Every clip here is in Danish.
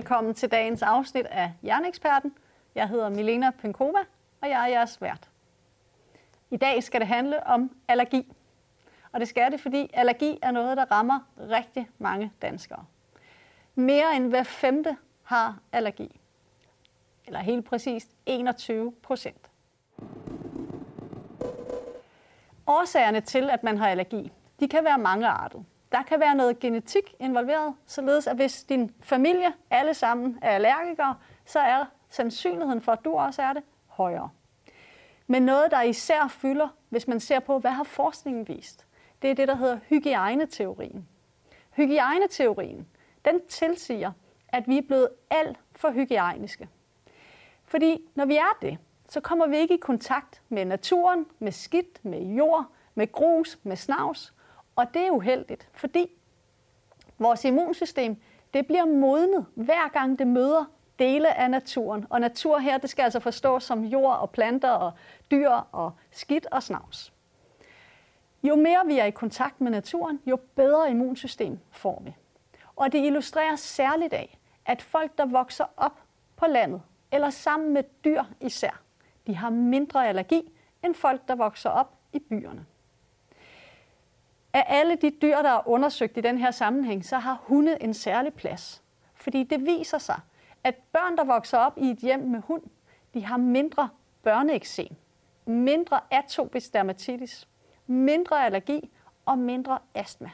Velkommen til dagens afsnit af Jerneksperten. Jeg hedder Milena Penkova, og jeg er jeres vært. I dag skal det handle om allergi. Og det skal det, fordi allergi er noget, der rammer rigtig mange danskere. Mere end hver femte har allergi. Eller helt præcist 21 procent. Årsagerne til, at man har allergi, de kan være mangeartede. Der kan være noget genetik involveret, således at hvis din familie alle sammen er allergikere, så er sandsynligheden for, at du også er det, højere. Men noget, der især fylder, hvis man ser på, hvad har forskningen vist, det er det, der hedder hygiejneteorien. Hygiejneteorien, den tilsiger, at vi er blevet alt for hygiejniske. Fordi når vi er det, så kommer vi ikke i kontakt med naturen, med skidt, med jord, med grus, med snavs. Og det er uheldigt, fordi vores immunsystem det bliver modnet hver gang det møder dele af naturen. Og natur her, det skal altså forstås som jord og planter og dyr og skidt og snavs. Jo mere vi er i kontakt med naturen, jo bedre immunsystem får vi. Og det illustrerer særligt af, at folk, der vokser op på landet, eller sammen med dyr især, de har mindre allergi end folk, der vokser op i byerne. Af alle de dyr, der er undersøgt i den her sammenhæng, så har hunde en særlig plads. Fordi det viser sig, at børn, der vokser op i et hjem med hund, de har mindre børneeksem, mindre atopisk dermatitis, mindre allergi og mindre astma.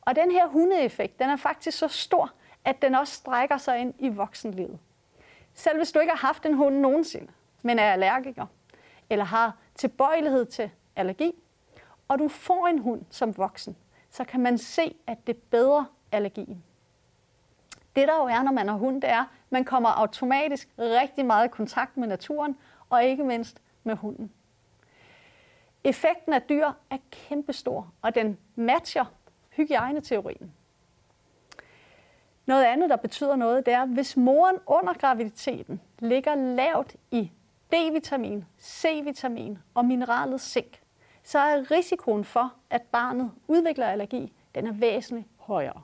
Og den her hundeeffekt, den er faktisk så stor, at den også strækker sig ind i voksenlivet. Selv hvis du ikke har haft en hund nogensinde, men er allergiker, eller har tilbøjelighed til allergi, og du får en hund som voksen, så kan man se, at det bedre allergien. Det der jo er, når man har hund, det er, at man kommer automatisk rigtig meget i kontakt med naturen, og ikke mindst med hunden. Effekten af dyr er kæmpestor, og den matcher hygiejneteorien. Noget andet, der betyder noget, det er, hvis moren under graviditeten ligger lavt i D-vitamin, C-vitamin og mineralet zink, så er risikoen for, at barnet udvikler allergi, den er væsentligt højere.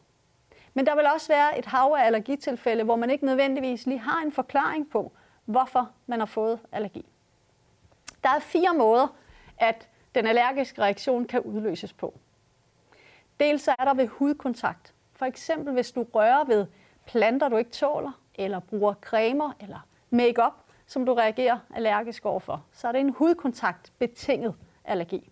Men der vil også være et hav af allergitilfælde, hvor man ikke nødvendigvis lige har en forklaring på, hvorfor man har fået allergi. Der er fire måder, at den allergiske reaktion kan udløses på. Dels er der ved hudkontakt. For eksempel hvis du rører ved planter, du ikke tåler, eller bruger cremer eller makeup, som du reagerer allergisk overfor, så er det en hudkontakt betinget allergi.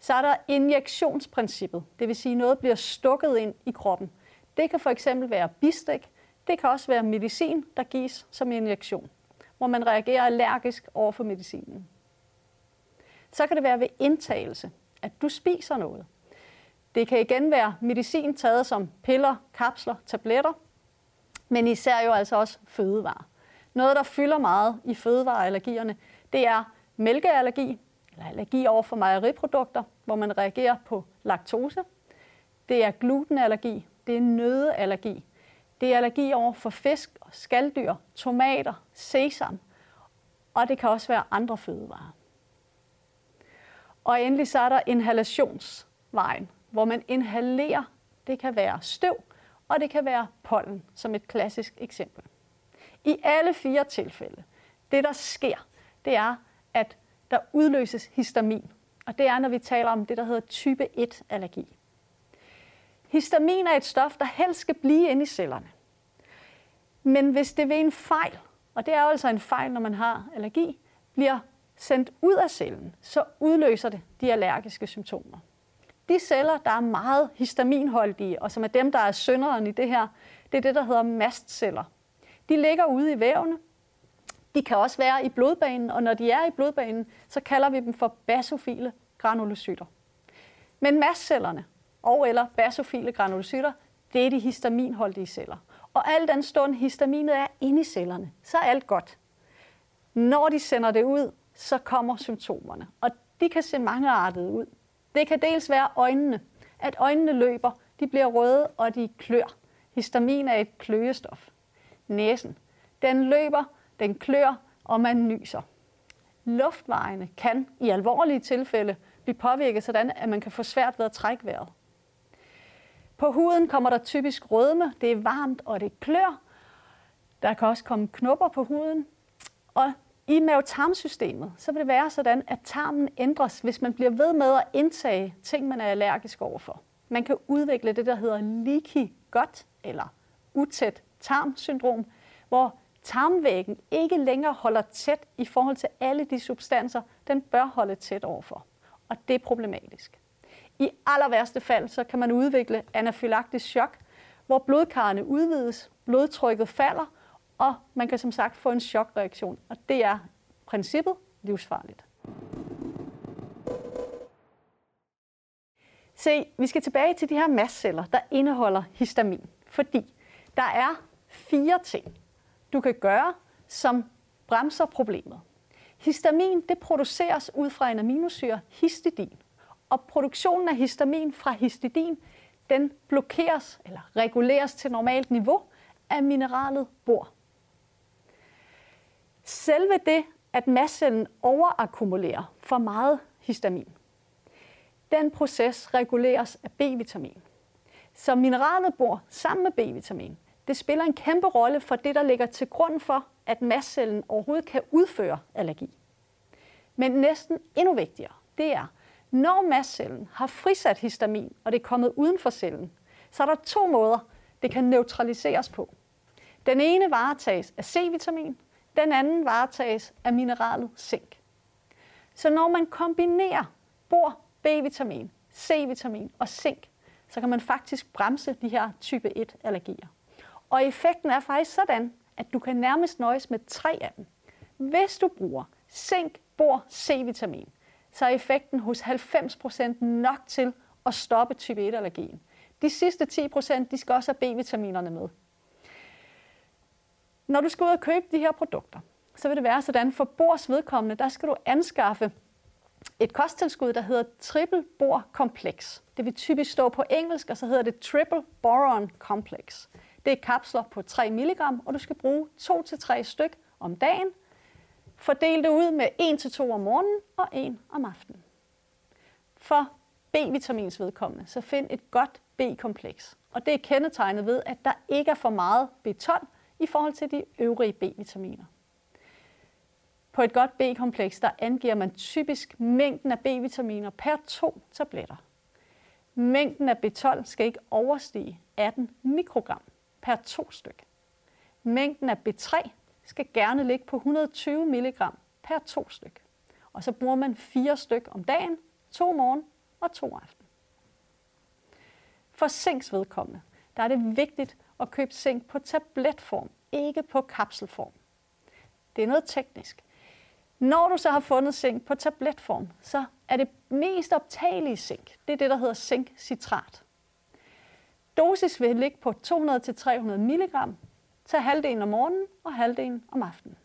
Så er der injektionsprincippet, det vil sige, at noget bliver stukket ind i kroppen. Det kan for eksempel være bistik, det kan også være medicin, der gives som injektion, hvor man reagerer allergisk over for medicinen. Så kan det være ved indtagelse, at du spiser noget. Det kan igen være medicin taget som piller, kapsler, tabletter, men især jo altså også fødevarer. Noget, der fylder meget i fødevareallergierne, det er mælkeallergi, eller allergi over for mejeriprodukter, hvor man reagerer på laktose. Det er glutenallergi, det er nødeallergi, det er allergi over for fisk, skalddyr, tomater, sesam, og det kan også være andre fødevarer. Og endelig så er der inhalationsvejen, hvor man inhalerer. Det kan være støv, og det kan være pollen, som et klassisk eksempel. I alle fire tilfælde, det der sker, det er, at der udløses histamin. Og det er, når vi taler om det, der hedder type 1-allergi. Histamin er et stof, der helst skal blive inde i cellerne. Men hvis det ved en fejl, og det er altså en fejl, når man har allergi, bliver sendt ud af cellen, så udløser det de allergiske symptomer. De celler, der er meget histaminholdige, og som er dem, der er synderen i det her, det er det, der hedder mastceller. De ligger ude i vævene, de kan også være i blodbanen, og når de er i blodbanen, så kalder vi dem for basofile granulocytter. Men mastcellerne og eller basofile granulocytter, det er de histaminholdige celler. Og al den stund histaminet er inde i cellerne, så er alt godt. Når de sender det ud, så kommer symptomerne, og de kan se mangeartede ud. Det kan dels være øjnene, at øjnene løber, de bliver røde og de klør. Histamin er et kløestof. Næsen, den løber, den klør, og man nyser. Luftvejene kan i alvorlige tilfælde blive påvirket sådan, at man kan få svært ved at trække vejret. På huden kommer der typisk rødme, det er varmt og det klør. Der kan også komme knopper på huden. Og i mavetarmsystemet, så vil det være sådan, at tarmen ændres, hvis man bliver ved med at indtage ting, man er allergisk overfor. Man kan udvikle det, der hedder leaky gut, eller utæt tarmsyndrom, hvor tarmvæggen ikke længere holder tæt i forhold til alle de substanser, den bør holde tæt overfor. Og det er problematisk. I aller værste fald, så kan man udvikle anafylaktisk chok, hvor blodkarrene udvides, blodtrykket falder, og man kan som sagt få en chokreaktion. Og det er princippet livsfarligt. Se, vi skal tilbage til de her mastceller, der indeholder histamin. Fordi der er fire ting, du kan gøre, som bremser problemet. Histamin det produceres ud fra en aminosyre histidin. Og produktionen af histamin fra histidin, den blokeres eller reguleres til normalt niveau af mineralet bor. Selve det, at mastcellen overakkumulerer for meget histamin, den proces reguleres af B-vitamin. Så mineralet bor sammen med B-vitamin. Det spiller en kæmpe rolle for det, der ligger til grund for, at mastcellen overhovedet kan udføre allergi. Men næsten endnu vigtigere, det er, når mastcellen har frisat histamin, og det er kommet uden for cellen, så er der to måder, det kan neutraliseres på. Den ene varetages af C-vitamin, den anden varetages af mineralet zink. Så når man kombinerer bor, B-vitamin, C-vitamin og zink, så kan man faktisk bremse de her type 1-allergier. Og effekten er faktisk sådan, at du kan nærmest nøjes med tre af dem. Hvis du bruger zink, bor, C-vitamin, så er effekten hos 90% nok til at stoppe type 1-allergien. De sidste 10% de skal også have B-vitaminerne med. Når du skal ud og købe de her produkter, så vil det være sådan, for bors vedkommende, der skal du anskaffe et kosttilskud, der hedder triple bor Complex. Det vil typisk stå på engelsk, og så hedder det triple boron complex. Det er kapsler på 3 mg, og du skal bruge 2-3 styk om dagen. Fordel det ud med 1-2 om morgenen og 1 om aftenen. For B-vitamins vedkommende, så find et godt B-kompleks. Og det er kendetegnet ved, at der ikke er for meget B12 i forhold til de øvrige B-vitaminer. På et godt B-kompleks, der angiver man typisk mængden af B-vitaminer per to tabletter. Mængden af B12 skal ikke overstige 18 mikrogram per to styk. Mængden af B3 skal gerne ligge på 120 mg per to styk. Og så bruger man fire styk om dagen, to morgen og to aften. For zinks vedkommende, der er det vigtigt at købe zink på tabletform, ikke på kapselform. Det er noget teknisk. Når du så har fundet zink på tabletform, så er det mest optagelige zink, det er det, der hedder zinkcitrat. Dosis vil ligge på 200-300 mg, Tag halvdelen om morgenen og halvdelen om aftenen.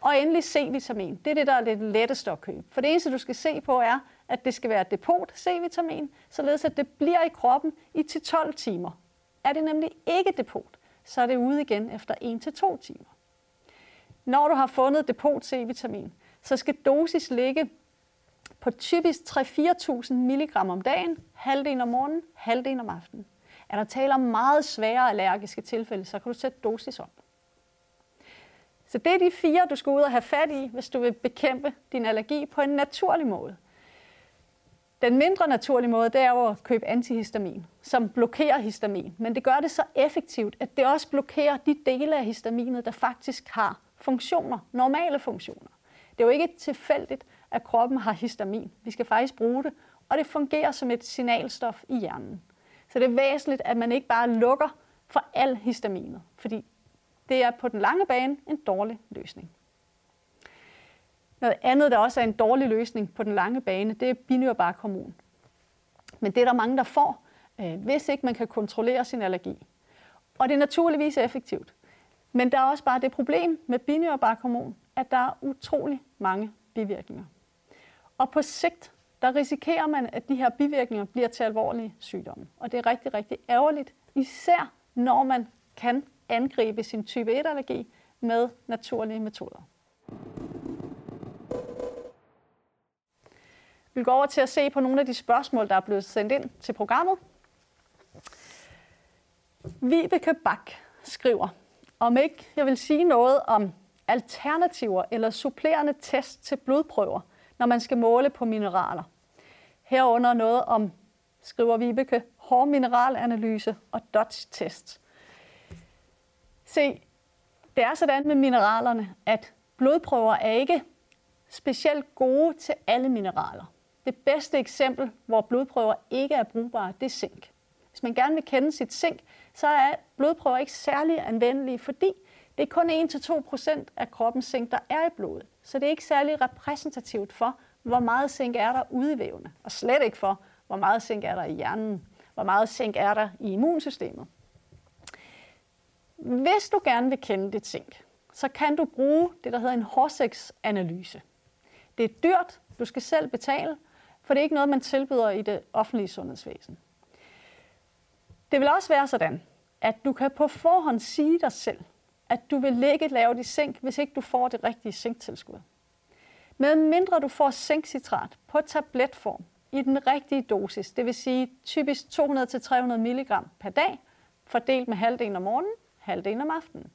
Og endelig C-vitamin. Det er det, der er lidt lettest at købe. For det eneste, du skal se på, er, at det skal være depot C-vitamin, således at det bliver i kroppen i 10-12 timer. Er det nemlig ikke depot, så er det ude igen efter 1-2 timer. Når du har fundet depot C-vitamin, så skal dosis ligge på typisk 3-4.000 mg om dagen, halvdelen om morgenen, halvdelen om aftenen. Er der tale om meget svære allergiske tilfælde, så kan du sætte dosis op. Så det er de fire, du skal ud og have fat i, hvis du vil bekæmpe din allergi på en naturlig måde. Den mindre naturlige måde, det er jo at købe antihistamin, som blokerer histamin. Men det gør det så effektivt, at det også blokerer de dele af histaminet, der faktisk har funktioner, normale funktioner. Det er jo ikke tilfældigt, at kroppen har histamin. Vi skal faktisk bruge det, og det fungerer som et signalstof i hjernen. Så det er væsentligt, at man ikke bare lukker for al histaminet, fordi det er på den lange bane en dårlig løsning. Noget andet, der også er en dårlig løsning på den lange bane, det er binyrbarkhormon. Men det er der mange, der får, øh, hvis ikke man kan kontrollere sin allergi. Og det er naturligvis effektivt. Men der er også bare det problem med binyrbarkhormon, at der er utrolig mange bivirkninger. Og på sigt, der risikerer man, at de her bivirkninger bliver til alvorlige sygdomme. Og det er rigtig, rigtig ærgerligt, især når man kan angribe sin type 1-allergi med naturlige metoder. Vi går over til at se på nogle af de spørgsmål, der er blevet sendt ind til programmet. Vibeke Bak skriver, om ikke jeg vil sige noget om alternativer eller supplerende test til blodprøver, når man skal måle på mineraler. Herunder noget om, skriver Vibeke, hård mineralanalyse og Dodge-test. Se, det er sådan med mineralerne, at blodprøver er ikke specielt gode til alle mineraler. Det bedste eksempel, hvor blodprøver ikke er brugbare, det er zink. Hvis man gerne vil kende sit zink, så er blodprøver ikke særlig anvendelige, fordi det er kun 1-2% af kroppens zink, der er i blodet. Så det er ikke særlig repræsentativt for, hvor meget zink er der ude i vævene, og slet ikke for, hvor meget zink er der i hjernen, hvor meget zink er der i immunsystemet. Hvis du gerne vil kende dit zink, så kan du bruge det, der hedder en Horsex-analyse. Det er dyrt, du skal selv betale, for det er ikke noget, man tilbyder i det offentlige sundhedsvæsen. Det vil også være sådan, at du kan på forhånd sige dig selv, at du vil ligge lavt i zink, hvis ikke du får det rigtige zinktilskud. Med mindre du får zinkcitrat på tabletform i den rigtige dosis, det vil sige typisk 200-300 mg per dag, fordelt med halvdelen om morgenen, halvdelen om aftenen,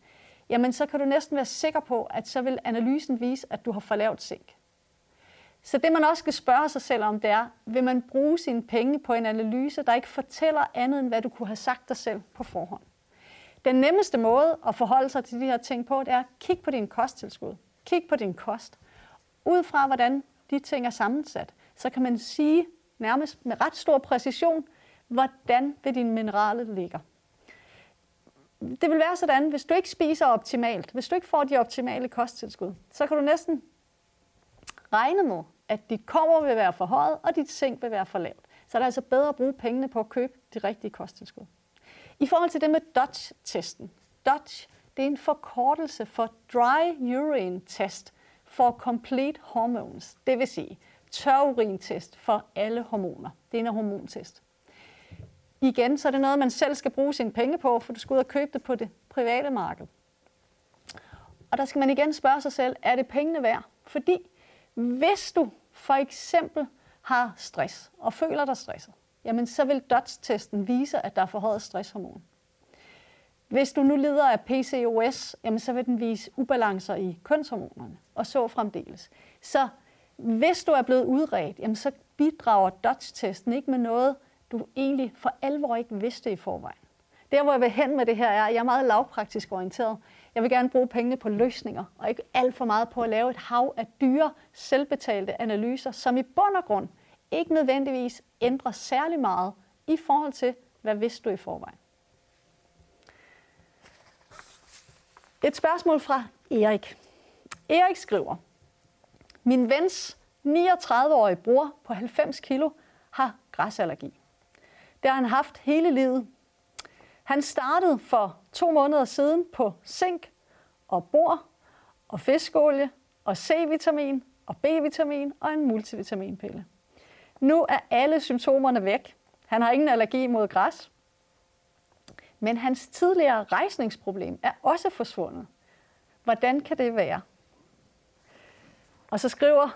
jamen så kan du næsten være sikker på, at så vil analysen vise, at du har for lavt zink. Så det man også skal spørge sig selv om, det er, vil man bruge sine penge på en analyse, der ikke fortæller andet, end hvad du kunne have sagt dig selv på forhånd? Den nemmeste måde at forholde sig til de her ting på, det er at kigge på din kosttilskud. Kig på din kost. Ud fra, hvordan de ting er sammensat, så kan man sige nærmest med ret stor præcision, hvordan ved dine mineraler ligger. Det vil være sådan, hvis du ikke spiser optimalt, hvis du ikke får de optimale kosttilskud, så kan du næsten regne med, at dit kommer vil være for højt, og dit zink vil være for lavt. Så er det altså bedre at bruge pengene på at købe de rigtige kosttilskud. I forhold til det med Dodge-testen. Dodge, det er en forkortelse for Dry Urine Test for Complete Hormones. Det vil sige tørurintest for alle hormoner. Det er en hormontest. Igen, så er det noget, man selv skal bruge sine penge på, for du skal ud og købe det på det private marked. Og der skal man igen spørge sig selv, er det pengene værd? Fordi hvis du for eksempel har stress og føler dig stresset, jamen så vil DOTS-testen vise, at der er forhøjet stresshormon. Hvis du nu lider af PCOS, jamen så vil den vise ubalancer i kønshormonerne, og så fremdeles. Så hvis du er blevet udredt, jamen så bidrager DOTS-testen ikke med noget, du egentlig for alvor ikke vidste i forvejen. Der, hvor jeg vil hen med det her, er, at jeg er meget lavpraktisk orienteret. Jeg vil gerne bruge pengene på løsninger, og ikke alt for meget på at lave et hav af dyre, selvbetalte analyser, som i bund og grund ikke nødvendigvis ændrer særlig meget i forhold til, hvad vidste du i forvejen. Et spørgsmål fra Erik. Erik skriver, min vens 39-årige bror på 90 kilo har græsallergi. Det har han haft hele livet. Han startede for to måneder siden på zink og bor og fiskolie og C-vitamin og B-vitamin og en multivitaminpille. Nu er alle symptomerne væk. Han har ingen allergi mod græs. Men hans tidligere rejsningsproblem er også forsvundet. Hvordan kan det være? Og så skriver,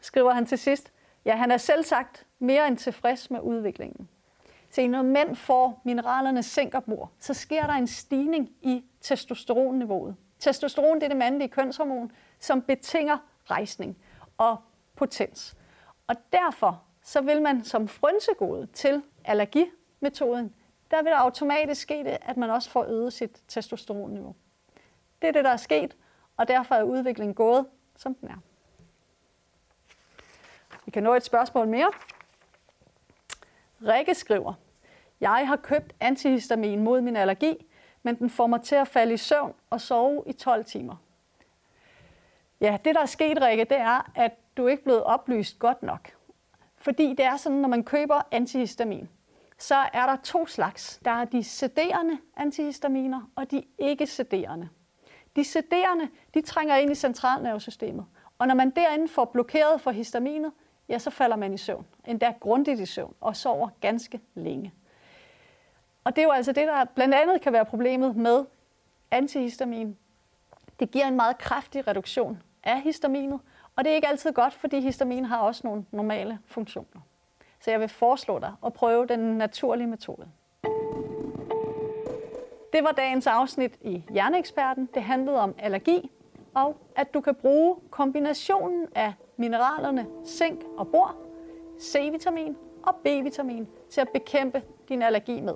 skriver han til sidst, ja, han er selv sagt mere end tilfreds med udviklingen. Se, når mænd får mineralerne zink og bor, så sker der en stigning i testosteronniveauet. Testosteron det er det mandlige kønshormon, som betinger rejsning og potens. Og derfor så vil man som frynsegode til allergimetoden, der vil der automatisk ske det, at man også får øget sit testosteronniveau. Det er det, der er sket, og derfor er udviklingen gået, som den er. Vi kan nå et spørgsmål mere. Rikke skriver, jeg har købt antihistamin mod min allergi, men den får mig til at falde i søvn og sove i 12 timer. Ja, det der er sket, Rikke, det er, at du ikke er blevet oplyst godt nok. Fordi det er sådan, når man køber antihistamin, så er der to slags. Der er de sederende antihistaminer og de ikke sederende. De sederende, de trænger ind i centralnervesystemet. Og når man derinde får blokeret for histaminet, ja, så falder man i søvn. Endda grundigt i søvn og sover ganske længe. Og det er jo altså det, der blandt andet kan være problemet med antihistamin. Det giver en meget kraftig reduktion af histaminet, og det er ikke altid godt, fordi histamin har også nogle normale funktioner. Så jeg vil foreslå dig at prøve den naturlige metode. Det var dagens afsnit i Hjerneeksperten. Det handlede om allergi, og at du kan bruge kombinationen af mineralerne zink og bor, C-vitamin og B-vitamin til at bekæmpe din allergi med.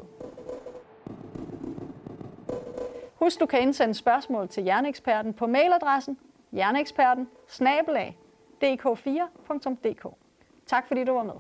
Husk, du kan indsende spørgsmål til Hjerneeksperten på mailadressen hjerneeksperten dk4.dk. Tak fordi du var med.